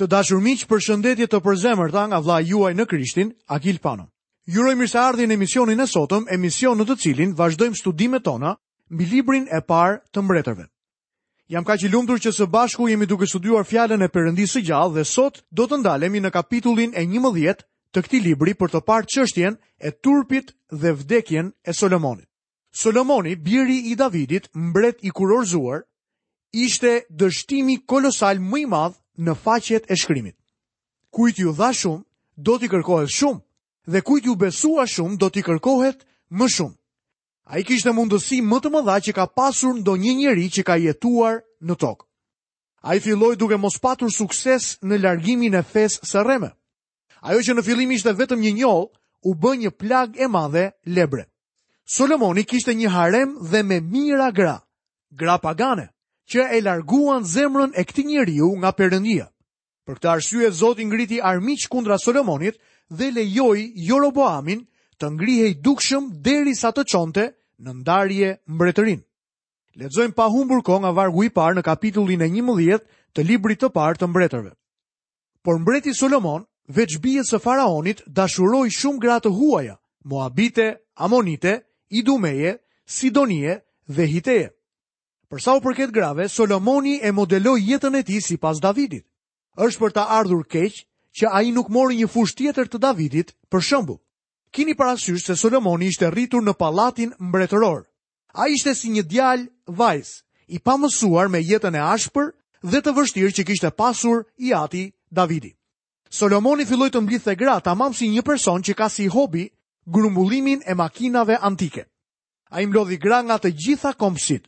Të dashur miq, përshëndetje të përzemërta nga vllai juaj në Krishtin, Akil Pano. Ju uroj mirëseardhjen në emisionin e sotëm, emision në të cilin vazhdojmë studimet tona mbi librin e parë të mbretërve. Jam kaq i lumtur që së bashku jemi duke studiuar fjalën e Perëndisë së gjallë dhe sot do të ndalemi në kapitullin e 11 të këtij libri për të parë çështjen e turpit dhe vdekjen e Solomonit. Solomoni, biri i Davidit, mbret i kurorzuar, ishte dështimi kolosal më i madh në faqet e shkrimit. Kujt ju dha shumë, do t'i kërkohet shumë, dhe kujt ju besua shumë, do t'i kërkohet më shumë. A i kishtë mundësi më të më dha që ka pasur do një njëri që ka jetuar në tokë. A i filloj duke mos patur sukses në largimin e fes së reme. Ajo që në fillim ishte vetëm një njollë, u bë një plag e madhe lebre. Solomoni kishte një harem dhe me mira gra, gra pagane që e larguan zemrën e këtij njeriu nga perëndia. Për këtë arsye Zoti ngriti armiq kundra Solomonit dhe lejoi Jeroboamin të ngrihej dukshëm derisa të çonte në ndarje mbretërinë. Lexojmë pa humbur kohë nga vargu i parë në kapitullin e 11 të librit të parë të mbretërve. Por mbreti Solomon, veç bijës së faraonit, dashuroi shumë gra të huaja, Moabite, Amonite, Idumeje, Sidonie dhe Hiteje. Përsa sa u përket grave, Solomoni e modeloi jetën e tij sipas Davidit. Është për ta ardhur keq që ai nuk mori një fush tjetër të Davidit, për shembull. Kini parasysh se Solomoni ishte rritur në pallatin mbretëror. Ai ishte si një djal vajz, i pamësuar me jetën e ashpër dhe të vështirë që kishte pasur i ati Davidi. Solomoni filloi të mblidhte gra tamam si një person që ka si hobi grumbullimin e makinave antike. Ai mlodhi gra nga të gjitha kompsitë.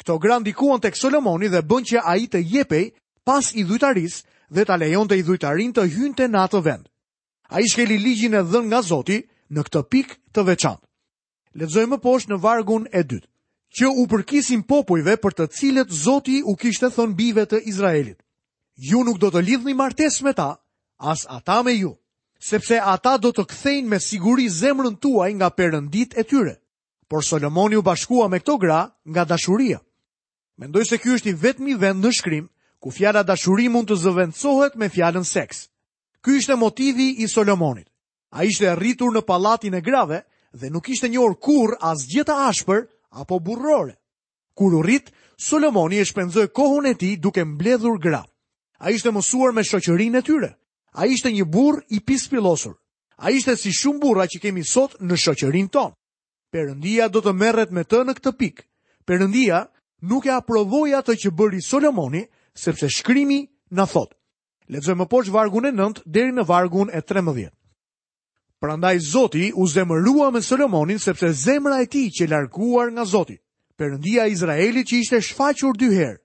Këto gra ndikuan tek Solomoni dhe bën që ai të jepej pas i dhujtaris dhe ta lejonte i dhujtarin të hynte në atë vend. Ai shkeli ligjin e dhënë nga Zoti në këtë pikë të veçantë. Lexojmë poshtë në vargun e dytë, që u përkisin popujve për të cilët Zoti u kishte thënë bijve të Izraelit. Ju nuk do të lidhni martesë me ta, as ata me ju, sepse ata do të kthejnë me siguri zemrën tuaj nga perëndit e tyre. Por Solomoni u bashkua me këto gra nga dashuria. Mendoj se ky është i vetmi vend në shkrim ku fjala dashuri mund të zëvendësohet me fjalën seks. Ky ishte motivi i Solomonit. Ai ishte arritur në pallatin e grave dhe nuk ishte një or kurr as gjeta ashpër apo burrore. Kur u rrit, Solomoni e shpenzoi kohën e tij duke mbledhur gra. Ai ishte mësuar me shoqërinë e tyre. Ai ishte një burr i pispillosur. Ai ishte si shumë burra që kemi sot në shoqërinë tonë. Perëndia do të merret me të në këtë pikë. Perëndia nuk e aprovoj atë që bëri Solomoni, sepse shkrimi në thotë. Letëzoj më poqë vargun e nëndë, deri në vargun e tre më Prandaj Zoti u zemërua me Solomonin, sepse zemëra e ti që larguar nga Zoti. Përëndia Izraelit që ishte shfaqur dy herë,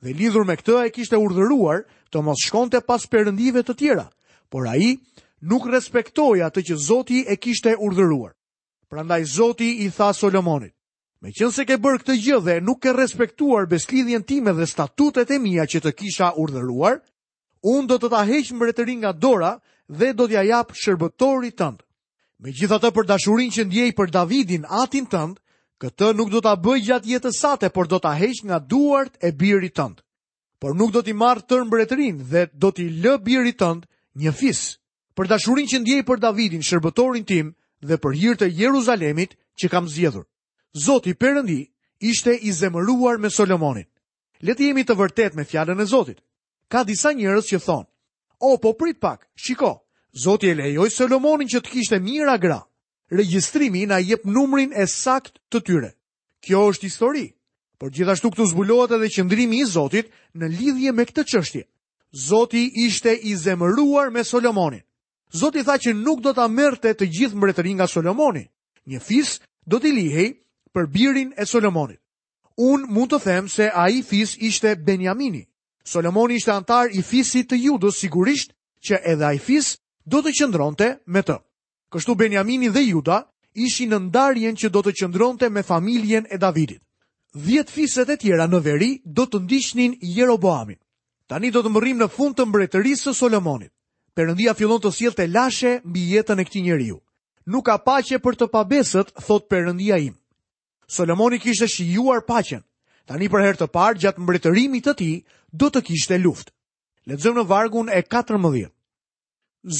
dhe lidhur me këtë e kishte urdhëruar të mos shkonte pas përëndive të tjera, por a i nuk respektoja të që Zoti e kishte urdhëruar. Prandaj Zoti i tha Solomonit, Me qënë se ke bërë këtë gjë dhe nuk ke respektuar beslidhjen time dhe statutet e mija që të kisha urdhëruar, unë do të ta heqë mbretërin nga dora dhe do t'ja japë shërbëtorit tëndë. Me gjitha të për dashurin që ndjej për Davidin atin tëndë, këtë nuk do t'a bëj gjatë jetësate, por do t'a heqë nga duart e birit tëndë. Por nuk do t'i marë tërë mbretërin dhe do t'i lë birit tëndë një fisë. Për dashurin që ndjej për Davidin shërbëtorin tim dhe për hirtë e Jeruzalemit që kam zjedhur. Zoti Perëndi ishte i zemëruar me Solomonin. Le të jemi të vërtet me fjalën e Zotit. Ka disa njerëz që thonë, "O po prit pak, shiko, Zoti e lejoi Solomonin që të kishte mira gra. Regjistrimi na jep numrin e sakt të tyre. Kjo është histori." Por gjithashtu këtu zbulohet edhe qëndrimi i Zotit në lidhje me këtë çështje. Zoti ishte i zemëruar me Solomonin. Zoti tha që nuk do ta merrte të gjithë mbretërinë nga Solomoni. Një fis do t'i lihej për birin e Solomonit. Unë mund të them se a i fis ishte Benjamini. Solomoni ishte antar i fisit të judës sigurisht që edhe a i fis do të qëndronte me të. Kështu Benjamini dhe juda ishi në ndarjen që do të qëndronte me familjen e Davidit. Dhjetë fiset e tjera në veri do të ndishtnin Jeroboamin. Tani do të mërim në fund të mbretërisë së Solomonit. Perëndia fillon të sjellte lashe mbi jetën e këtij njeriu. Nuk ka paqe për të pabesët, thot Perëndia im. Solomoni kishte shijuar paqen. Tani për herë të parë gjatë mbretërimit të tij do të kishte luftë. Lexojmë në Vargun e 14.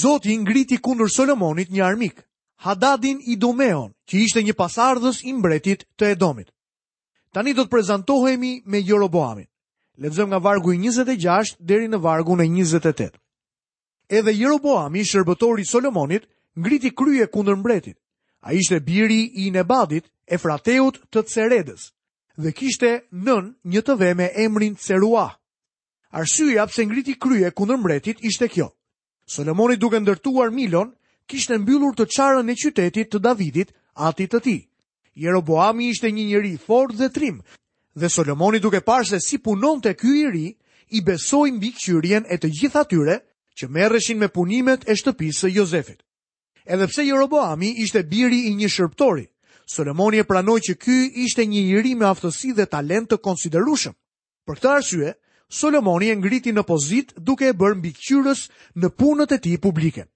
Zoti i ngriti kundër Solomonit një armik, Hadadin i Dumeon, që ishte një pasardhës i mbretit të Edomit. Tani do të prezantohemi me Jeroboamin. Lexojmë nga Vargu i 26 deri në Vargun e 28. Edhe Jeroboami, shërbëtori i Solomonit, ngriti krye kundër mbretit. Ai ishte biri i Nebadit e frateut të Ceredës, dhe kishte nën një të veme emrin Cerua. Arsyeja pse ngriti krye kundër mbretit ishte kjo. Solomoni duke ndërtuar Milon, kishte mbyllur të çarën e qytetit të Davidit, atit të tij. Jeroboami ishte një njeri fort dhe trim, dhe Solomoni duke parë se si punonte ky i ri, i besoi mbi qyrien e të gjithë atyre që merreshin me punimet e shtëpisë së Jozefit. Edhe pse Jeroboami ishte biri i një shërptori, Solomoni e pranoi që ky ishte një iri me aftësi dhe talent të konsiderueshëm. Për këtë arsye, Solomoni e ngriti në pozit duke e bërë mbikëqyrës në punët e tij publike.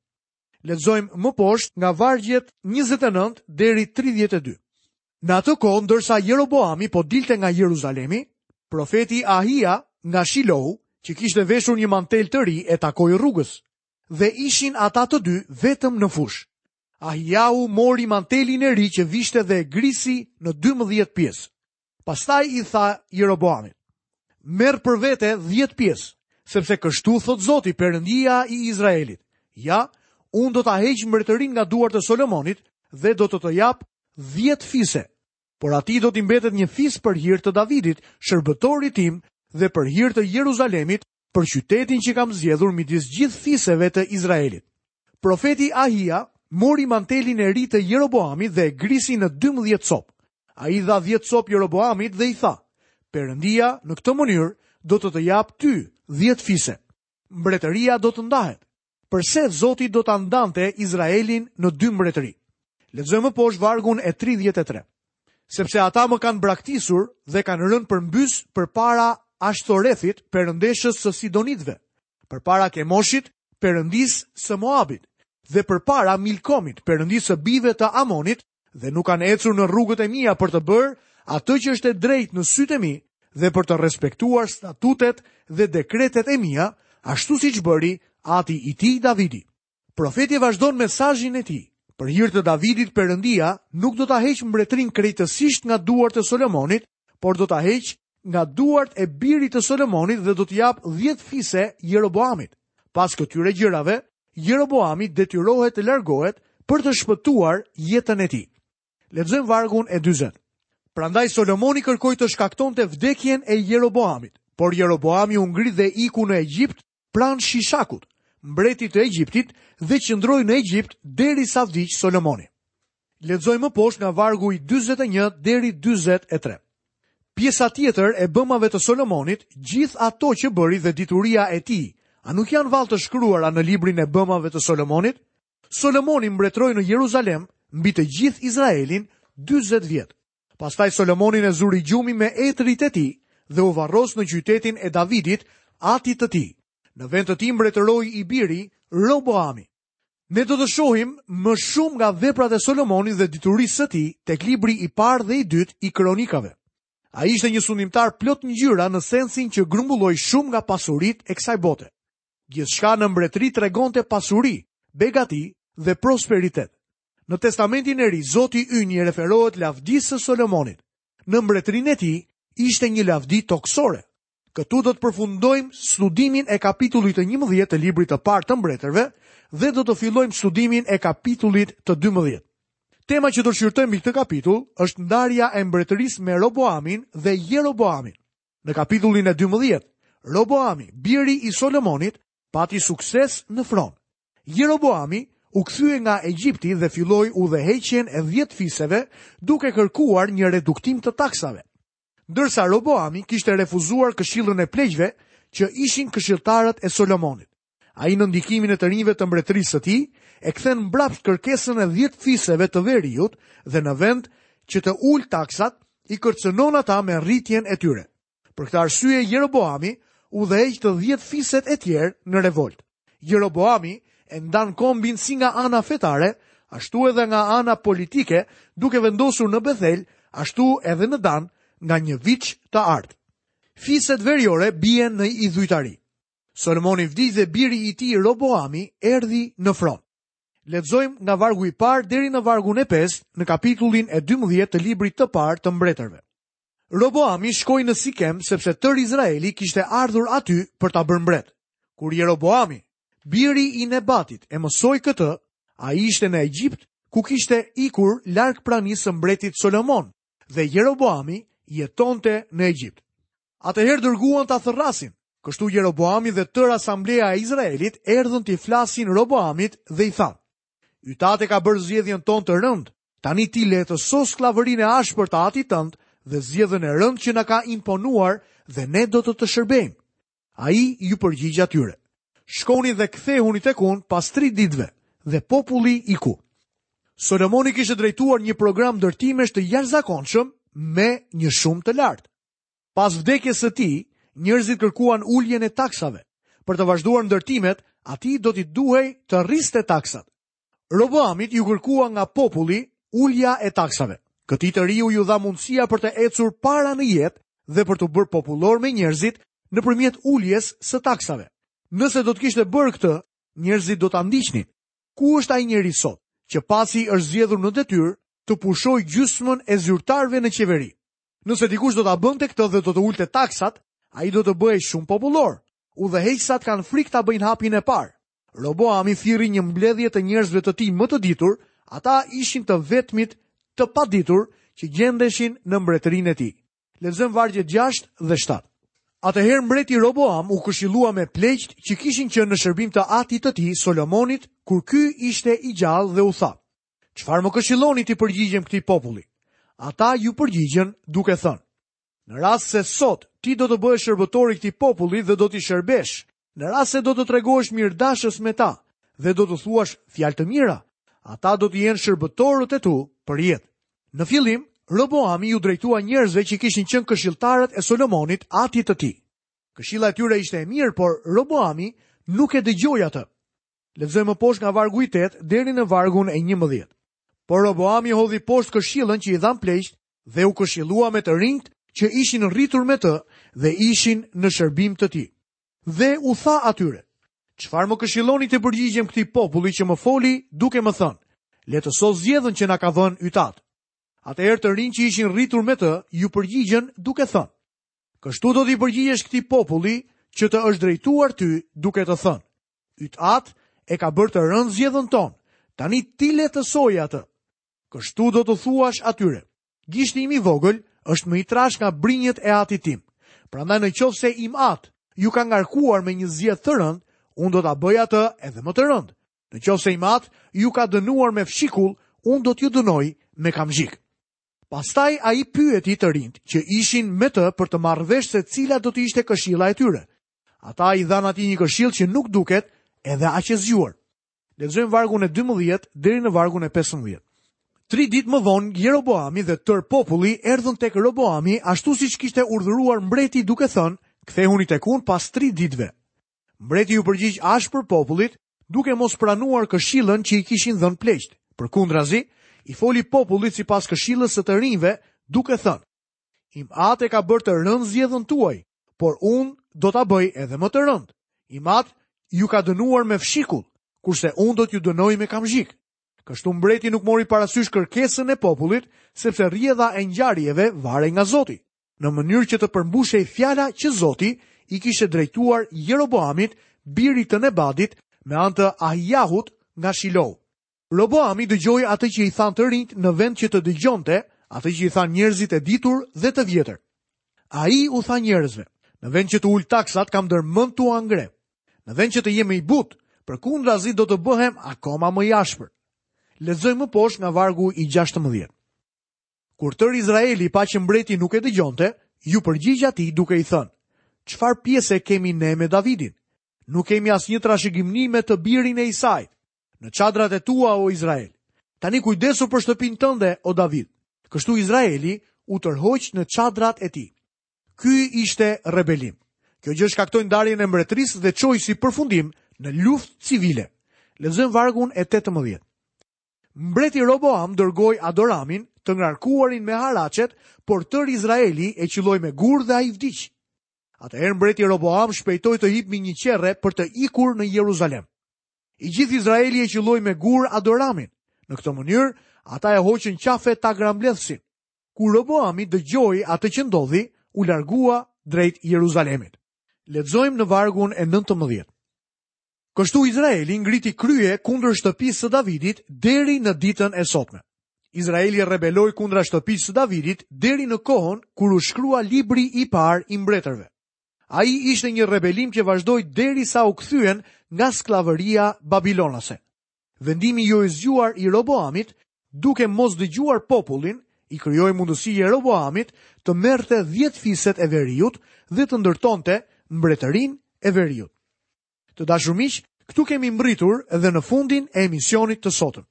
Lexojmë më poshtë nga vargjet 29 deri 32. Në atë kohë, ndërsa Jeroboami po dilte nga Jeruzalemi, profeti Ahia nga Shilohu, që kishte veshur një mantel të ri, e takoi rrugës dhe ishin ata të dy vetëm në fushë. Ahiau mori mantelin e ri që vishte dhe grisi në 12 pjesë. Pastaj i tha Jeroboamit: "Merr për vete 10 pjesë, sepse kështu thot Zoti, Perëndia i Izraelit: Ja, unë do ta heq mbretërinë nga duart e Solomonit dhe do të të jap 10 fise. Por atij do t'i mbetet një fis për hir të Davidit, shërbëtorit tim, dhe për hir të Jeruzalemit, për qytetin që kam zgjedhur midis gjithë fiseve të Izraelit." Profeti Ahia mori mantelin e ri të Jeroboamit dhe e grisi në 12 copë. A i dha 10 copë Jeroboamit dhe i tha, përëndia në këtë mënyrë do të të japë ty 10 fise. Mbretëria do të ndahet. Përse Zoti do të ndante Izraelin në dy mbretëri? Lezëmë poshë vargun e 33. Sepse ata më kanë braktisur dhe kanë rënë për mbys për para ashtorethit përëndeshës së Sidonitve, për para kemoshit përëndisë së Moabit, dhe për para Milkomit, përëndisë së bive të Amonit, dhe nuk kanë ecur në rrugët e mija për të bërë atë që është e drejt në sytë e mi dhe për të respektuar statutet dhe dekretet e mija, ashtu si që bëri ati i ti Davidi. Profeti vazhdon mesajin e ti, për hirtë të Davidit përëndia nuk do të heqë mbretrin krejtësisht nga duart e Solomonit, por do të heqë nga duart e birit të Solomonit dhe do të japë 10 fise Jeroboamit. Pas këtyre gjërave, Jeroboami detyrohet të largohet për të shpëtuar jetën e tij. Lexojmë vargun e 40. Prandaj Solomoni kërkoi të shkaktonte vdekjen e Jeroboamit, por Jeroboami u ngri dhe iku në Egjipt pranë Shishakut, mbretit të Egjiptit, dhe qëndroi në Egjipt derisa vdiq Solomoni. Lexojmë më poshtë nga vargu i 41 deri 43. Pjesa tjetër e bëmave të Solomonit, gjithë ato që bëri dhe dituria e tij, A nuk janë val të shkruara në librin e bëmave të Solomonit? Solomoni mbretroj në Jeruzalem mbi të gjithë Izraelin 20 vjetë. Pastaj Solomonin e zuri gjumi me e të ti dhe u varros në qytetin e Davidit ati të ti. Në vend të ti mbretëroj i biri Roboami. Ne do të shohim më shumë nga veprat e Solomoni dhe diturisë të ti tek libri i par dhe i dyt i kronikave. A ishte një sundimtar plot një gjyra në sensin që grumbulloj shumë nga pasurit e kësaj bote gjithçka në mbretëri tregonte pasuri, begati dhe prosperitet. Në testamentin e ri, Zoti ynjë referohet lavdisë së Solomonit. Në mbretërinë e tij ishte një lavdi toksore. Këtu do të përfundojmë studimin e kapitullit të 11 të librit të parë të mbretërve dhe do të fillojmë studimin e kapitullit të 12. Tema që do të shqyrtojmë këtë kapitull është ndarja e mbretërisë me Roboamin dhe Jeroboamin. Në kapitullin e 12, Roboami, biri i Solomonit, pati sukses në front. Jeroboami u kthye nga Egjipti dhe filloi udhëheqjen e 10 fiseve duke kërkuar një reduktim të taksave. Ndërsa Roboami kishte refuzuar këshillën e pleqve që ishin këshilltarët e Solomonit. Ai në ndikimin e të rinjve të mbretrisë së tij e kthen mbrapsh kërkesën e 10 fiseve të veriut dhe në vend që të ul taksat i kërcënon ata me rritjen e tyre. Për këtë arsye Jeroboami u dhe eqë të dhjetë fiset e tjerë në revolt. Jeroboami e ndanë kombin si nga ana fetare, ashtu edhe nga ana politike, duke vendosur në Bethel, ashtu edhe në Dan, nga një vich të artë. Fiset veriore bien në idhujtari. Solomoni vdi dhe biri i ti Jeroboami erdi në front. Ledzojmë nga vargu i parë deri në vargun e 5 në kapitullin e 12 të libri të parë të mbretërve. Roboami shkoj në Sikem sepse tër Izraeli kishte ardhur aty për ta bërë mbret. Kur Jeroboami, biri i Nebatit, e mësoi këtë, ai ishte në Egjipt ku kishte ikur larg pranisë së mbretit Solomon dhe Jeroboami jetonte në Egjipt. Atëherë dërguan ta athërrasin, Kështu Jeroboami dhe tër asambleja e Izraelit erdhën t'i flasin Roboamit dhe i thanë: "Ytate ka bërë zgjedhjen ton të rënd. Tani ti le të sos sklavërinë e ashpër të atit tënd dhe zjedhën e rënd që na ka imponuar dhe ne do të të shërbejmë. A i ju përgjigja atyre. Shkoni dhe kthe huni të kun pas tri ditve dhe populli i ku. Solomoni kishtë drejtuar një program dërtimesh të jashtëzakonshëm me një shumë të lartë. Pas vdekjes së tij, njerëzit kërkuan uljen e taksave. Për të vazhduar ndërtimet, ati do t'i duhej të rriste taksat. Roboamit ju kërkua nga populli ulja e taksave. Këti të riu ju dha mundësia për të ecur para në jetë dhe për të bërë popullor me njerëzit në përmjet ulljes së taksave. Nëse do të kishtë bërë këtë, njerëzit do të andishni. Ku është a i njeri sot që pasi është zjedhur në detyr të pushoj gjysmën e zyrtarve në qeveri? Nëse dikush do të bënte të këtë dhe do të ullë taksat, a i do të bëhe shumë popullor. U dhe heqësat kanë frik të abëjnë hapin e parë. Roboami thiri një mbledhje të njerëzve të ti më të ditur, ata ishin të vetmit të paditur që gjendeshin në mbretërinë e tij. Lexojmë vargjet 6 dhe 7. Atëherë mbreti Roboam u këshillua me pleqt që kishin qenë në shërbim të atit të tij Solomonit, kur ky ishte i gjallë dhe u tha: "Çfarë më këshilloni ti përgjigjem këtij populli?" Ata ju përgjigjen duke thënë: Në rast se sot ti do të bëhesh shërbëtor i këtij populli dhe do t'i shërbesh, në rast se do të tregosh mirëdashës me ta dhe do të thuash fjalë të mira, ata do të jenë shërbëtorët e tu për jetë. Në fillim, Roboami ju drejtua njerëzve që kishin qënë këshiltarët e Solomonit ati të ti. Këshilla e tyre ishte e mirë, por Roboami nuk e dëgjoja atë. Lezoj më posh nga vargu i 8 deri në vargun e një mëdhjet. Por Roboami hodhi posh këshillën që i dham plejsht dhe u këshillua me të rinjt që ishin rritur me të dhe ishin në shërbim të ti. Dhe u tha atyre, Qëfar më këshiloni të përgjigjem këti populli që më foli, duke më thënë, le të sot që nga ka dhënë ytatë. Ate erë të rinë që ishin rritur me të, ju përgjigjen duke thënë. Kështu do t'i përgjigjesh këti populli që të është drejtuar ty duke të thënë. Ytatë e ka bërë të rënë zjedhën tonë, tani tile të soja atë. Kështu do të thuash atyre. Gishtimi imi vogël është më i trash nga brinjët e ati tim. Pra nda në qovë se im atë, ju ka ngarkuar me një zjedhë të rënë, unë do të bëj atë edhe më të rënd. Në qovë se i matë, ju ka dënuar me fshikull, unë do t'ju dënoj me kamzhik. Pastaj a i pyet i të rindë që ishin me të për të marrëvesh se cila do t'ishte këshila e tyre. Ata i dhanë ati një këshil që nuk duket edhe a që zgjuar. Lezojmë vargun e 12 dheri në vargun e 15. Tri dit më vonë, Jeroboami dhe tër populli erdhën tek Roboami ashtu si që kishte urdhuruar mbreti duke thënë, kthehuni tek un pas 3 ditëve. Mbreti ju përgjigj ashtë për popullit, duke mos pranuar këshillën që i kishin dhënë pleqt. Për kundra zi, i foli popullit si pas këshillës së të rinjve, duke thënë, im atë ka bërë të rëndë zjedhën tuaj, por unë do të bëj edhe më të rëndë. Im atë ju ka dënuar me fshikull, kurse unë do t'ju dënoj me kam zhikë. Kështu mbreti nuk mori parasysh kërkesën e popullit, sepse rrjedha e njarjeve vare nga Zoti, në mënyrë që të përmbushej fjala që Zoti, i kishe drejtuar Jeroboamit, birit të Nebadit, me antë Ahijahut nga Shiloh. Roboami dëgjoi atë që i than të rinjt në vend që të dëgjonte, atë që i than njerëzit e ditur dhe të vjetër. A i u tha njerëzve, në vend që të ullë taksat kam dërmën të angre, në vend që të jemi i but, për do të bëhem akoma më jashpër. Lezoj më posh nga vargu i 16. Kur tër Izraeli pa që mbreti nuk e dëgjonte, ju përgjigja ti duke i thënë, qëfar pjese kemi ne me Davidin. Nuk kemi as një trashëgimni me të birin e Isajt, në qadrat e tua o Izrael. Tani kujdesu për shtëpin tënde o David. Kështu Izraeli u tërhoqë në qadrat e ti. Ky ishte rebelim. Kjo gjë shkaktojnë darjen e mbretris dhe qoj si përfundim në luft civile. Lezëm vargun e 18. Mbreti Roboam dërgoj Adoramin të ngarkuarin me haracet, por tër Izraeli e qiloj me gur dhe a i vdicë. Atëherë mbreti Roboam shpejtoi të hipë një qerre për të ikur në Jeruzalem. I gjithë Izraeli e qylloi me gur Adoramin. Në këtë mënyrë, ata e hoqën qafe ta grambledhsin. Kur Roboami dëgjoi atë që ndodhi, u largua drejt Jeruzalemit. Lexojmë në vargun e 19. Kështu Izraeli ngriti krye kundër shtëpisë së Davidit deri në ditën e sotme. Izraeli rebeloi kundra shtëpisë së Davidit deri në kohën kur u shkrua libri i par i mbretërve. A i ishte një rebelim që vazhdoj deri sa u këthyen nga sklavëria Babilonase. Vendimi jo e zgjuar i Roboamit, duke mos dëgjuar popullin, i kryoj mundësi i Roboamit të merte dhjetë fiset e veriut dhe të ndërtonte në bretërin e veriut. Të dashrumish, këtu kemi mbritur edhe në fundin e emisionit të sotëm.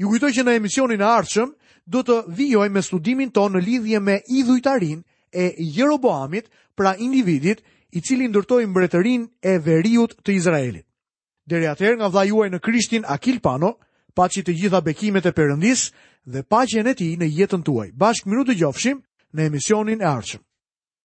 Ju kujtoj që në emisionin e ardhshëm do të vijoj me studimin ton në lidhje me idhujtarin e Jeroboamit pra individit i cili ndërtoi mbretërinë e veriut të Izraelit. Deri atëherë nga vllai juaj në Krishtin Akil Pano, paçi të gjitha bekimet e Perëndis dhe paqen e tij në jetën tuaj. Bashkë miru dëgjofshim në emisionin e ardhshëm.